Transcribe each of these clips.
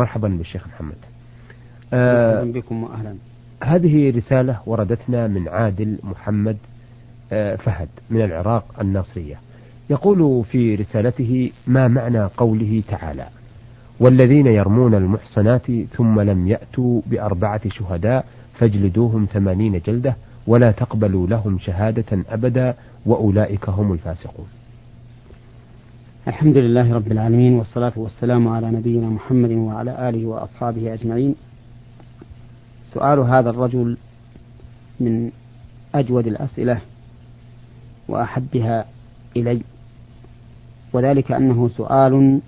مرحبا بالشيخ محمد. مرحبا آه بكم واهلا. هذه رسالة وردتنا من عادل محمد آه فهد من العراق الناصرية. يقول في رسالته ما معنى قوله تعالى والذين يرمون المحصنات ثم لم يأتوا بأربعة شهداء فاجلدوهم ثمانين جلدة ولا تقبلوا لهم شهادة أبدا وأولئك هم الفاسقون. الحمد لله رب العالمين والصلاة والسلام على نبينا محمد وعلى آله وأصحابه أجمعين. سؤال هذا الرجل من أجود الأسئلة وأحبها إلي وذلك أنه سؤال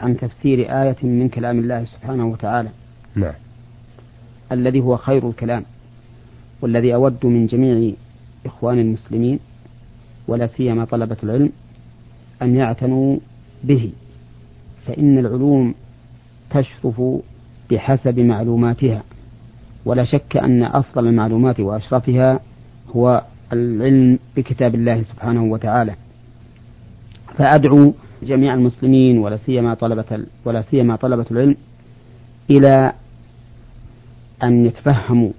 عن تفسير آية من كلام الله سبحانه وتعالى. نعم. الذي هو خير الكلام والذي أود من جميع إخوان المسلمين ولا سيما طلبة العلم أن يعتنوا به فإن العلوم تشرف بحسب معلوماتها. ولا شك أن أفضل المعلومات وأشرفها هو العلم بكتاب الله سبحانه وتعالى. فأدعو جميع المسلمين ولا سيما طلبة ولا سيما طلبة العلم إلى أن يتفهموا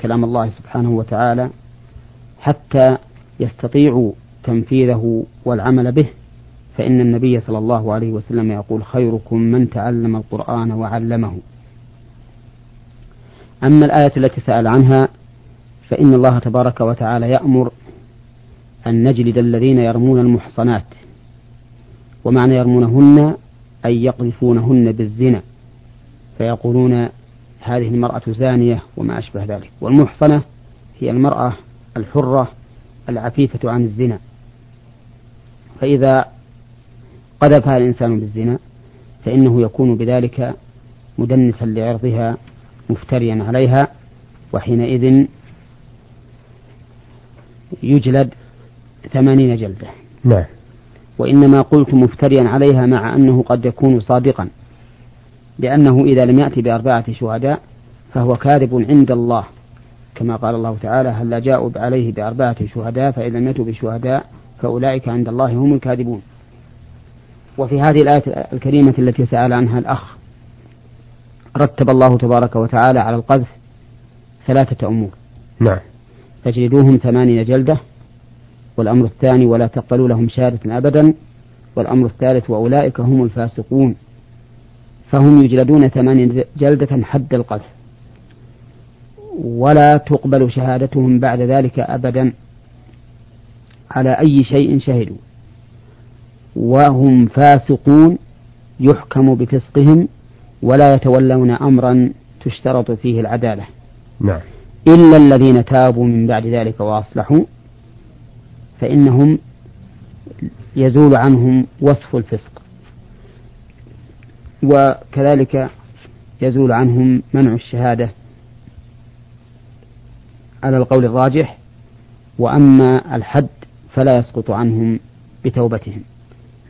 كلام الله سبحانه وتعالى حتى يستطيعوا تنفيذه والعمل به. فإن النبي صلى الله عليه وسلم يقول خيركم من تعلم القرآن وعلمه. أما الآية التي سأل عنها فإن الله تبارك وتعالى يأمر أن نجلد الذين يرمون المحصنات ومعنى يرمونهن أي يقذفونهن بالزنا فيقولون هذه المرأة زانية وما أشبه ذلك والمحصنة هي المرأة الحرة العفيفة عن الزنا. فإذا قذفها الإنسان بالزنا فإنه يكون بذلك مدنسا لعرضها مفتريا عليها وحينئذ يجلد ثمانين جلدة. نعم. وإنما قلت مفتريا عليها مع أنه قد يكون صادقا لأنه إذا لم يأتي بأربعة شهداء فهو كاذب عند الله. كما قال الله تعالى هل جاءوا عليه بأربعة شهداء؟ فإن لم يأتوا بشهداء فأولئك عند الله هم الكاذبون. وفي هذه الآية الكريمة التي سأل عنها الأخ رتب الله تبارك وتعالى على القذف ثلاثة أمور. نعم. فاجلدوهم ثمانين جلدة والأمر الثاني ولا تقبلوا لهم شهادة أبدا والأمر الثالث وأولئك هم الفاسقون. فهم يجلدون ثمانين جلدة حد القذف. ولا تقبل شهادتهم بعد ذلك أبدا. على أي شيء شهدوا. وهم فاسقون يحكم بفسقهم ولا يتولون أمرا تشترط فيه العدالة. نعم. إلا الذين تابوا من بعد ذلك وأصلحوا فإنهم يزول عنهم وصف الفسق. وكذلك يزول عنهم منع الشهادة على القول الراجح وأما الحد فلا يسقط عنهم بتوبتهم.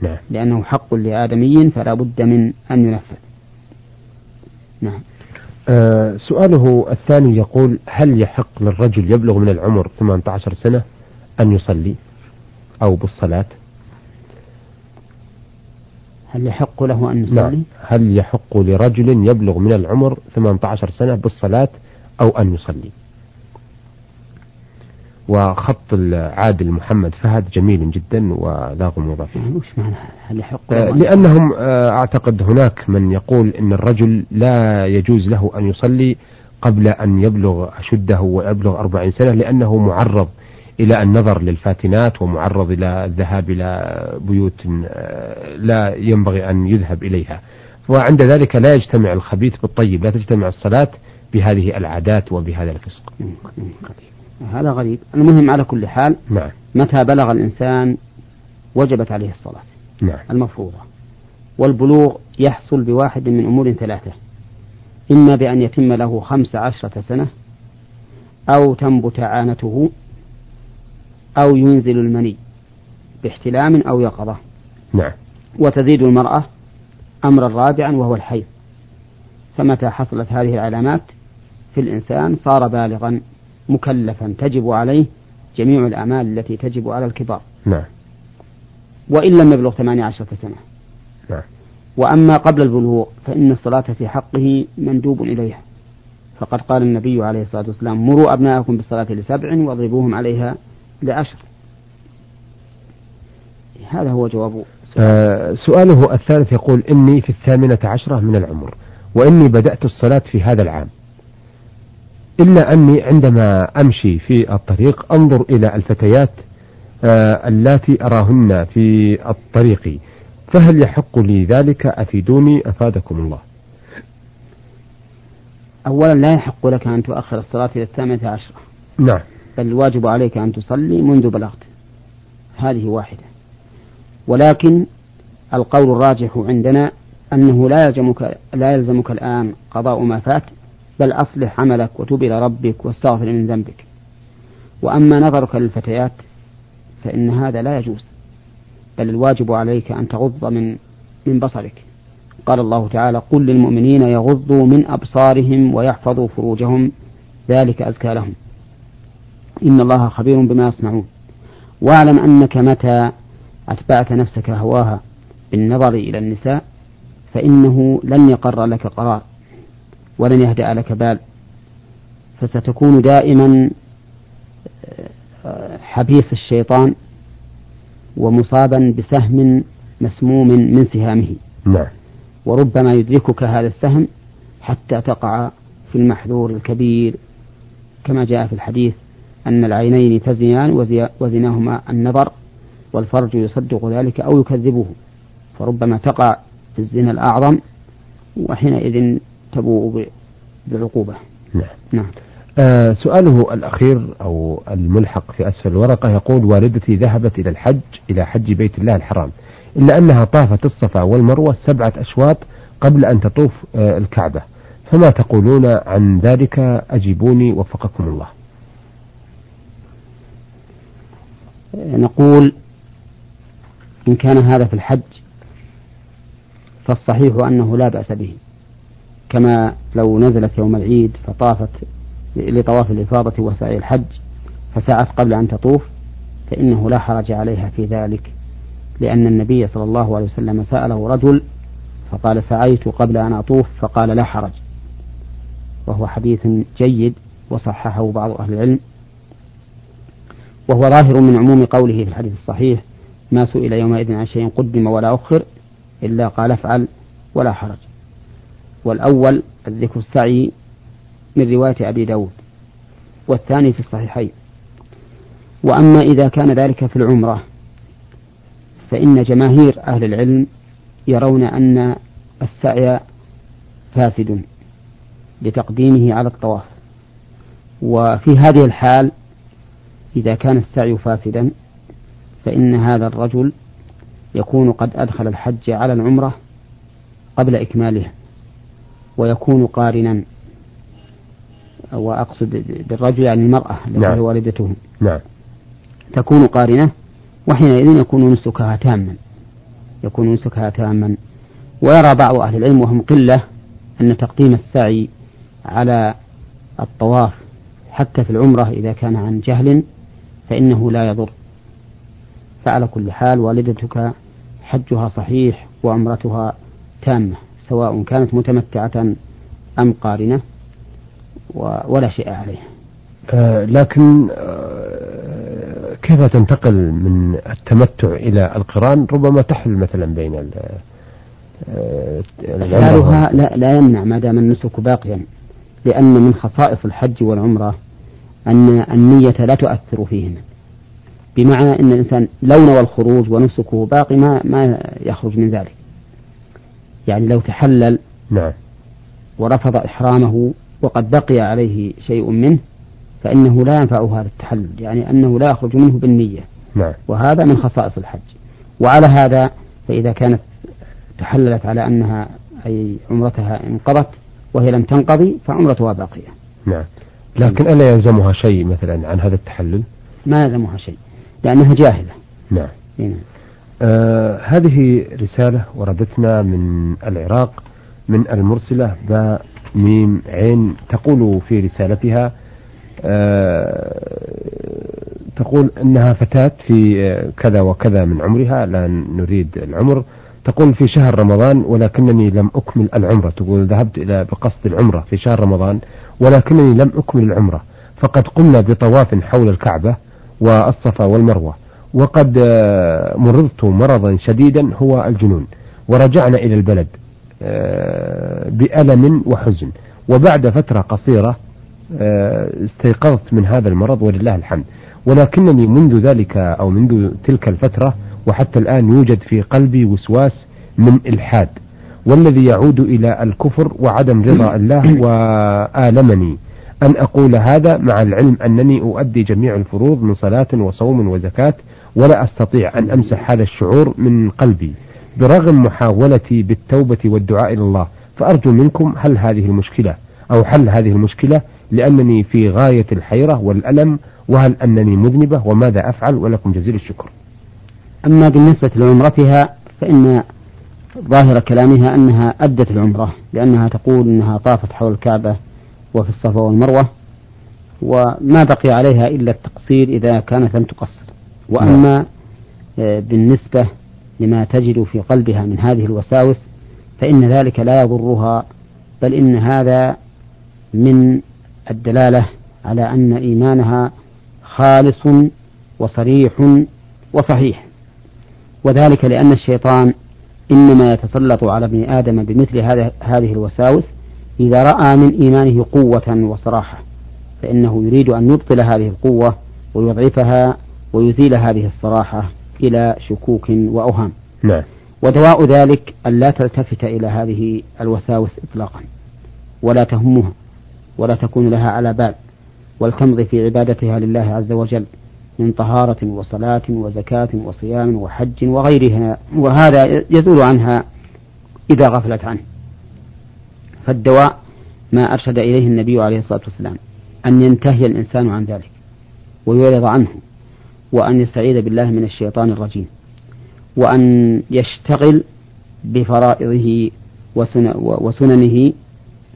نعم. لأنه حق لآدمي فلا بد من أن ينفذ. نعم. آه سؤاله الثاني يقول هل يحق للرجل يبلغ من العمر 18 سنة أن يصلي أو بالصلاة؟ هل يحق له أن يصلي؟ نعم. هل يحق لرجل يبلغ من العمر 18 سنة بالصلاة أو أن يصلي؟ وخط العادل محمد فهد جميل جدا ولا غموض فيه وش معنى هل يحق آه لأنهم آه أعتقد هناك من يقول أن الرجل لا يجوز له أن يصلي قبل أن يبلغ أشده ويبلغ أربعين سنة لأنه معرض إلى النظر للفاتنات ومعرض إلى الذهاب إلى بيوت آه لا ينبغي أن يذهب إليها. وعند ذلك لا يجتمع الخبيث بالطيب لا تجتمع الصلاة بهذه العادات وبهذا الفسق. هذا غريب. المهم على كل حال نعم. متى بلغ الإنسان وجبت عليه الصلاة؟ نعم. المفروضة. والبلوغ يحصل بواحد من أمور ثلاثة. إما بأن يتم له خمس عشرة سنة أو تنبت عانته أو ينزل المني باحتلام أو يقظة. نعم. وتزيد المرأة أمرا رابعا وهو الحيض. فمتى حصلت هذه العلامات؟ في الإنسان صار بالغا. مكلفا تجب عليه جميع الأعمال التي تجب على الكبار. نعم. وإن لم يبلغ ثمانية عشرة سنة. نعم. وأما قبل البلوغ فإن الصلاة في حقه مندوب إليها. فقد قال النبي عليه الصلاة والسلام مروا أبناءكم بالصلاة لسبع واضربوهم عليها لعشر. هذا هو جواب آه سؤاله الثالث يقول إني في الثامنة عشرة من العمر وإني بدأت الصلاة في هذا العام. إلا أني عندما أمشي في الطريق أنظر إلى الفتيات آه اللاتي أراهن في الطريق. فهل يحق لي ذلك؟ أفيدوني أفادكم الله. أولا لا يحق لك أن تؤخر الصلاة إلى الثامنة عشرة. نعم. بل الواجب عليك أن تصلي منذ بلغت. هذه واحدة. ولكن القول الراجح عندنا أنه لا يلزمك لا يلزمك الآن قضاء ما فات بل أصلح عملك وتوب إلى ربك واستغفر من ذنبك. وأما نظرك للفتيات فإن هذا لا يجوز بل الواجب عليك أن تغض من من بصرك. قال الله تعالى قل للمؤمنين يغضوا من أبصارهم ويحفظوا فروجهم ذلك أزكى لهم. إن الله خبير بما يصنعون. واعلم أنك متى أتبعت نفسك هواها بالنظر إلى النساء فإنه لن يقر لك قرار. ولن يهدأ لك بال. فستكون دائما آه، حبيس الشيطان ومصابا بسهم مسموم من سهامه. نعم. وربما يدركك هذا السهم حتى تقع في المحذور الكبير. كما جاء في الحديث أن العينين تزنيان وزناهما النظر والفرج يصدق ذلك أو يكذبه. فربما تقع في الزنا الأعظم وحينئذ تبوء بالعقوبة. نعم, نعم. آه سؤاله الأخير أو الملحق في أسفل الورقة يقول والدتي ذهبت إلى الحج إلى حج بيت الله الحرام. إلا أنها طافت الصفا والمروة سبعة أشواط قبل أن تطوف آه الكعبة. فما تقولون عن ذلك؟ أجيبوني وفقكم الله. نقول إن كان هذا في الحج فالصحيح أنه لا بأس به. كما لو نزلت يوم العيد فطافت لطواف الإفاضة وسعي الحج فسعت قبل أن تطوف فإنه لا حرج عليها في ذلك لأن النبي صلى الله عليه وسلم سأله رجل فقال سعيت قبل أن أطوف فقال لا حرج. وهو حديث جيد وصححه بعض أهل العلم. وهو ظاهر من عموم قوله في الحديث الصحيح ما سئل يومئذ عن شيء قدم ولا أخر إلا قال افعل ولا حرج. والأول الذكر السعي من رواية أبي داود والثاني في الصحيحين. وأما إذا كان ذلك في العمرة فإن جماهير أهل العلم يرون أن السعي فاسد لتقديمه على الطواف. وفي هذه الحال إذا كان السعي فاسدا فإن هذا الرجل يكون قد أدخل الحج على العمرة قبل إكمالها. ويكون قارنا. وأقصد بالرجل يعني المرأة التي نعم. والدته. نعم. تكون قارنة وحينئذ يكون نسكها تاما. يكون نسكها تاما. ويرى بعض أهل العلم وهم قلة أن تقديم السعي على الطواف حتى في العمرة إذا كان عن جهل فإنه لا يضر. فعلى كل حال والدتك حجها صحيح وعمرتها تامة. سواء كانت متمتعة أم قارنة ولا شيء عليها آه لكن آه كيف تنتقل من التمتع إلى القران؟ ربما تحل مثلا بين آه لا, لا يمنع ما دام النسك باقيا لأن من خصائص الحج والعمرة أن النية لا تؤثر فيهما بمعنى أن الإنسان لو نوى الخروج ونسكه باقي ما ما يخرج من ذلك. يعني لو تحلل نعم. ورفض إحرامه وقد بقي عليه شيء منه فإنه لا ينفع هذا التحلل يعني أنه لا يخرج منه بالنية. نعم. وهذا من خصائص الحج. وعلى هذا فإذا كانت تحللت على أنها أي عمرتها انقضت وهي لم تنقضي فعمرتها باقية. نعم. لكن ألا يلزمها شيء مثلا عن هذا التحلل؟ ما يلزمها شيء لأنها جاهلة. نعم, نعم. آه هذه رسالة وردتنا من العراق من المرسلة باء ميم عين تقول في رسالتها آه تقول إنها فتاة في كذا وكذا من عمرها لا نريد العمر. تقول في شهر رمضان ولكنني لم أكمل العمرة. تقول ذهبت إلى بقصد العمرة في شهر رمضان ولكنني لم أكمل العمرة. فقد قمنا بطواف حول الكعبة والصفا والمروة. وقد آه، مرضت مرضا شديدا هو الجنون. ورجعنا إلى البلد آه، بألم وحزن. وبعد فترة قصيرة آه، استيقظت من هذا المرض ولله الحمد. ولكنني منذ ذلك أو منذ تلك الفترة وحتى الآن يوجد في قلبي وسواس من إلحاد. والذي يعود إلى الكفر وعدم رضا الله وآلمني. أن أقول هذا مع العلم أنني أؤدي جميع الفروض من صلاة وصوم وزكاة ولا أستطيع أن أمسح هذا الشعور من قلبي. برغم محاولتي بالتوبة والدعاء إلى الله فأرجو منكم هل هذه المشكلة أو حل هذه المشكلة لأنني في غاية الحيرة والألم وهل أنني مذنبة؟ وماذا أفعل؟ ولكم جزيل الشكر. أما بالنسبة لعمرتها فإن ظاهر كلامها أنها أدت العمرة لأنها تقول أنها طافت حول الكعبة وفي الصفا والمروة وما بقي عليها إلا التقصير إذا كانت لم تقصر. وأما نعم. آه، بالنسبة لما تجد في قلبها من هذه الوساوس فإن ذلك لا يضرها بل إن هذا من الدلالة على أن إيمانها خالص وصريح وصحيح وذلك لأن الشيطان إنما يتسلط على ابن آدم بمثل هذه الوساوس إذا رأى من إيمانه قوة وصراحة فإنه يريد أن يبطل هذه القوة ويضعفها ويزيل هذه الصراحة إلى شكوك وأوهام. نعم. ودواء ذلك أن لا تلتفت إلى هذه الوساوس إطلاقا ولا تهمها ولا تكون لها على بال ولتمضي في عبادتها لله عز وجل من طهارة وصلاة وزكاة وصيام وحج وغيرها وهذا يزول عنها إذا غفلت عنه. فالدواء ما أرشد إليه النبي عليه الصلاة والسلام أن ينتهي الإنسان عن ذلك ويعرض عنه. وأن يستعيذ بالله من الشيطان الرجيم وأن يشتغل بفرائضه وسننه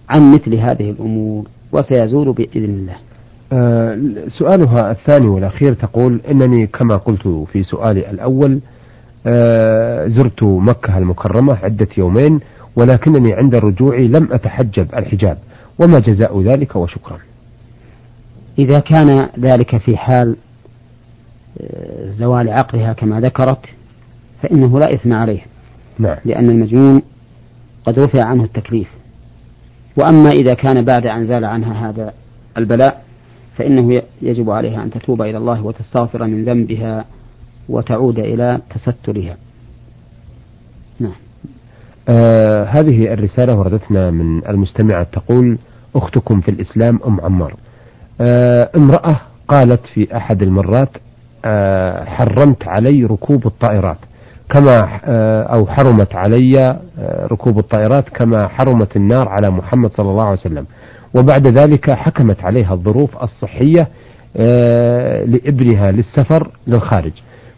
عن مثل هذه الأمور وسيزول بإذن الله. آه، سؤالها الثاني والأخير تقول إنني كما قلت في سؤالي الأول آه، زرت مكة المكرمة عدة يومين ولكنني عند رجوعي لم أتحجب الحجاب وما جزاء ذلك وشكرا. إذا كان ذلك في حال زوال عقلها كما ذكرت فإنه لا إثم عليه. نعم. لأن المجنون قد رفع عنه التكليف. وأما إذا كان بعد أن زال عنها هذا البلاء فإنه يجب عليها أن تتوب إلى الله وتستغفر من ذنبها وتعود إلى تسترها. نعم. آه هذه الرسالة وردتنا من المستمعة تقول أختكم في الإسلام أم عمار. آه امرأة قالت في أحد المرات حرمت علي ركوب الطائرات. كما آه أو حرمت علي آه، ركوب الطائرات كما حرمت النار على محمد صلى الله عليه وسلم. وبعد ذلك حكمت عليها الظروف الصحية آه، لابنها للسفر للخارج.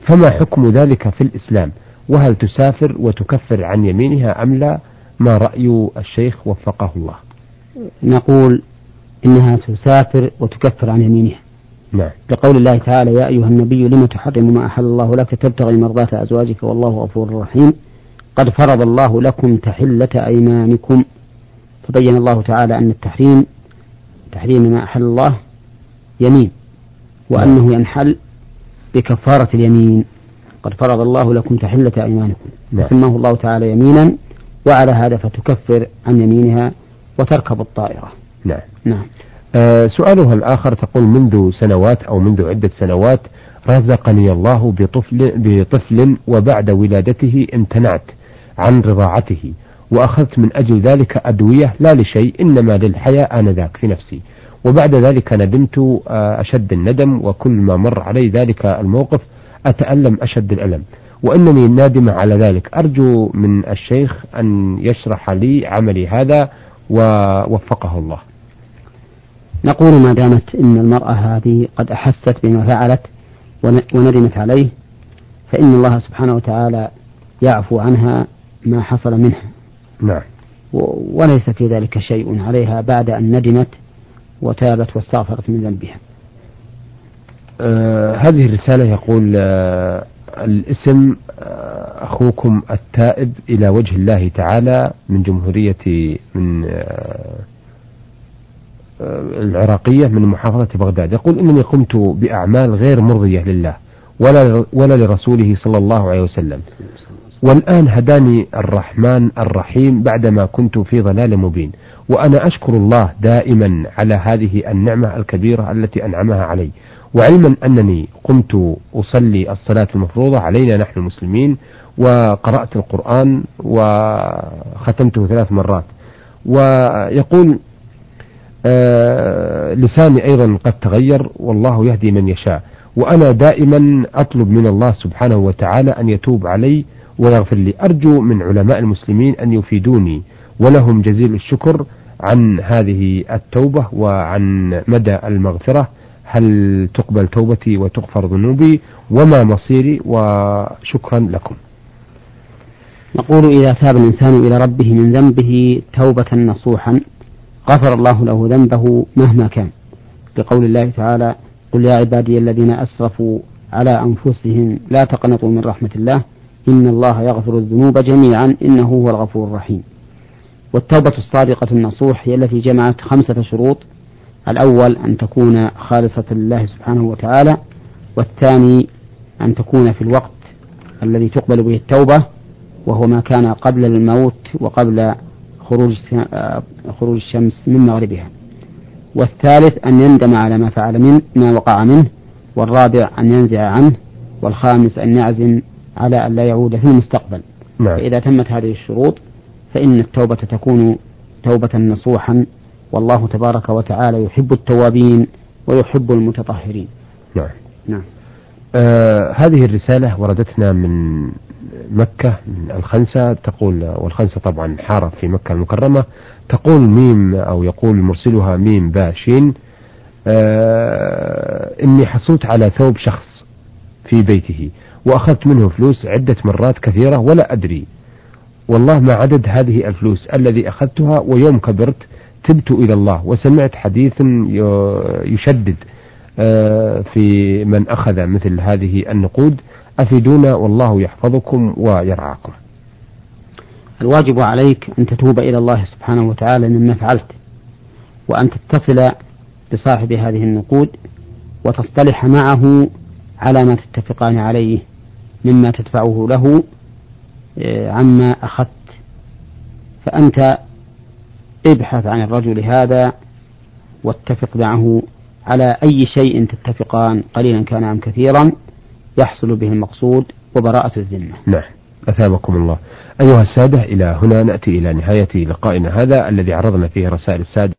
فما حكم ذلك في الإسلام؟ وهل تسافر وتكفر عن يمينها أم لا؟ ما رأي الشيخ وفقه الله. نقول إنها تسافر وتكفر عن يمينها. نعم. لقول الله تعالى يا أيها النبي لم تحرم ما أحل الله لك؟ تبتغي مرضات أزواجك والله غفور رحيم. قد فرض الله لكم تحلة أيمانكم. فبين الله تعالى أن التحريم تحريم ما أحل الله يمين وأنه ينحل بكفارة اليمين. قد فرض الله لكم تحلة أيمانكم. نعم. فسماه الله تعالى يمينا وعلى هذا فتكفر عن يمينها وتركب الطائرة. نعم. نعم. سؤالها الآخر تقول منذ سنوات أو منذ عدة سنوات رزقني الله بطفل, بطفل وبعد ولادته امتنعت عن رضاعته وأخذت من أجل ذلك أدوية لا لشيء إنما للحياة آنذاك في نفسي. وبعد ذلك ندمت آه، أشد الندم وكل ما مر علي ذلك الموقف أتألم أشد الألم. وإنني نادمة على ذلك. أرجو من الشيخ أن يشرح لي عملي هذا ووفقه الله. نقول ما دامت أن المرأة هذه قد أحست بما فعلت وندمت عليه فإن الله سبحانه وتعالى يعفو عنها ما حصل منها. نعم. وليس في ذلك شيء عليها بعد أن ندمت وتابت واستغفرت من ذنبها. آه هذه الرسالة يقول آه الاسم آه أخوكم التائب إلى وجه الله تعالى من جمهورية من آه، العراقية من محافظة بغداد. يقول إنني قمت بأعمال غير مرضية لله ولا ولا لرسوله صلى الله عليه وسلم. والآن هداني الرحمن الرحيم بعدما كنت في ضلال مبين. وأنا أشكر الله دائما على هذه النعمة الكبيرة التي أنعمها علي. وعلما أنني قمت أصلي الصلاة المفروضة علينا نحن المسلمين وقرأت القرآن وختمته ثلاث مرات. ويقول لساني أيضا قد تغير والله يهدي من يشاء. وأنا دائما أطلب من الله سبحانه وتعالى أن يتوب علي ويغفر لي. أرجو من علماء المسلمين أن يفيدوني ولهم جزيل الشكر عن هذه التوبة وعن مدى المغفرة. هل تقبل توبتي وتغفر ذنوبي؟ وما مصيري؟ وشكرا لكم. نقول إذا تاب الإنسان إلى ربه من ذنبه توبة نصوحا. غفر الله له ذنبه مهما كان. لقول الله تعالى قل يا عبادي الذين أسرفوا على أنفسهم لا تقنطوا من رحمة الله إن الله يغفر الذنوب جميعا إنه هو الغفور الرحيم. والتوبة الصادقة النصوح هي التي جمعت خمسة شروط. الأول أن تكون خالصة لله سبحانه وتعالى. والثاني أن تكون في الوقت الذي تقبل به التوبة وهو ما كان قبل الموت وقبل خروج خروج الشمس من مغربها. والثالث أن يندم على ما فعل من ما وقع منه والرابع أن ينزع عنه والخامس أن يعزم على أن لا يعود في المستقبل. نعم. فإذا تمت هذه الشروط فإن التوبة تكون توبة نصوحا والله تبارك وتعالى يحب التوابين ويحب المتطهرين. نعم. نعم. آه هذه الرسالة وردتنا من مكة من الخنسة تقول والخنسة طبعا حارة في مكة المكرمة تقول ميم أو يقول مرسلها ميم باشين آه إني حصلت على ثوب شخص في بيته وأخذت منه فلوس عدة مرات كثيرة ولا أدري. والله ما عدد هذه الفلوس الذي أخذتها ويوم كبرت تبت إلى الله وسمعت حديث يشدد آه، في من أخذ مثل هذه النقود. أفيدونا والله يحفظكم ويرعاكم. الواجب عليك أن تتوب إلى الله سبحانه وتعالى مما فعلت وأن تتصل بصاحب هذه النقود وتصطلح معه على ما تتفقان عليه مما تدفعه له آه، عما أخذت. فأنت ابحث عن الرجل هذا واتفق معه على أي شيء تتفقان قليلا كان أم كثيرا. يحصل به المقصود وبراءة الذمة. نعم. أثابكم الله. أيها السادة إلى هنا نأتي إلى نهاية لقائنا هذا الذي عرضنا فيه رسائل السادة.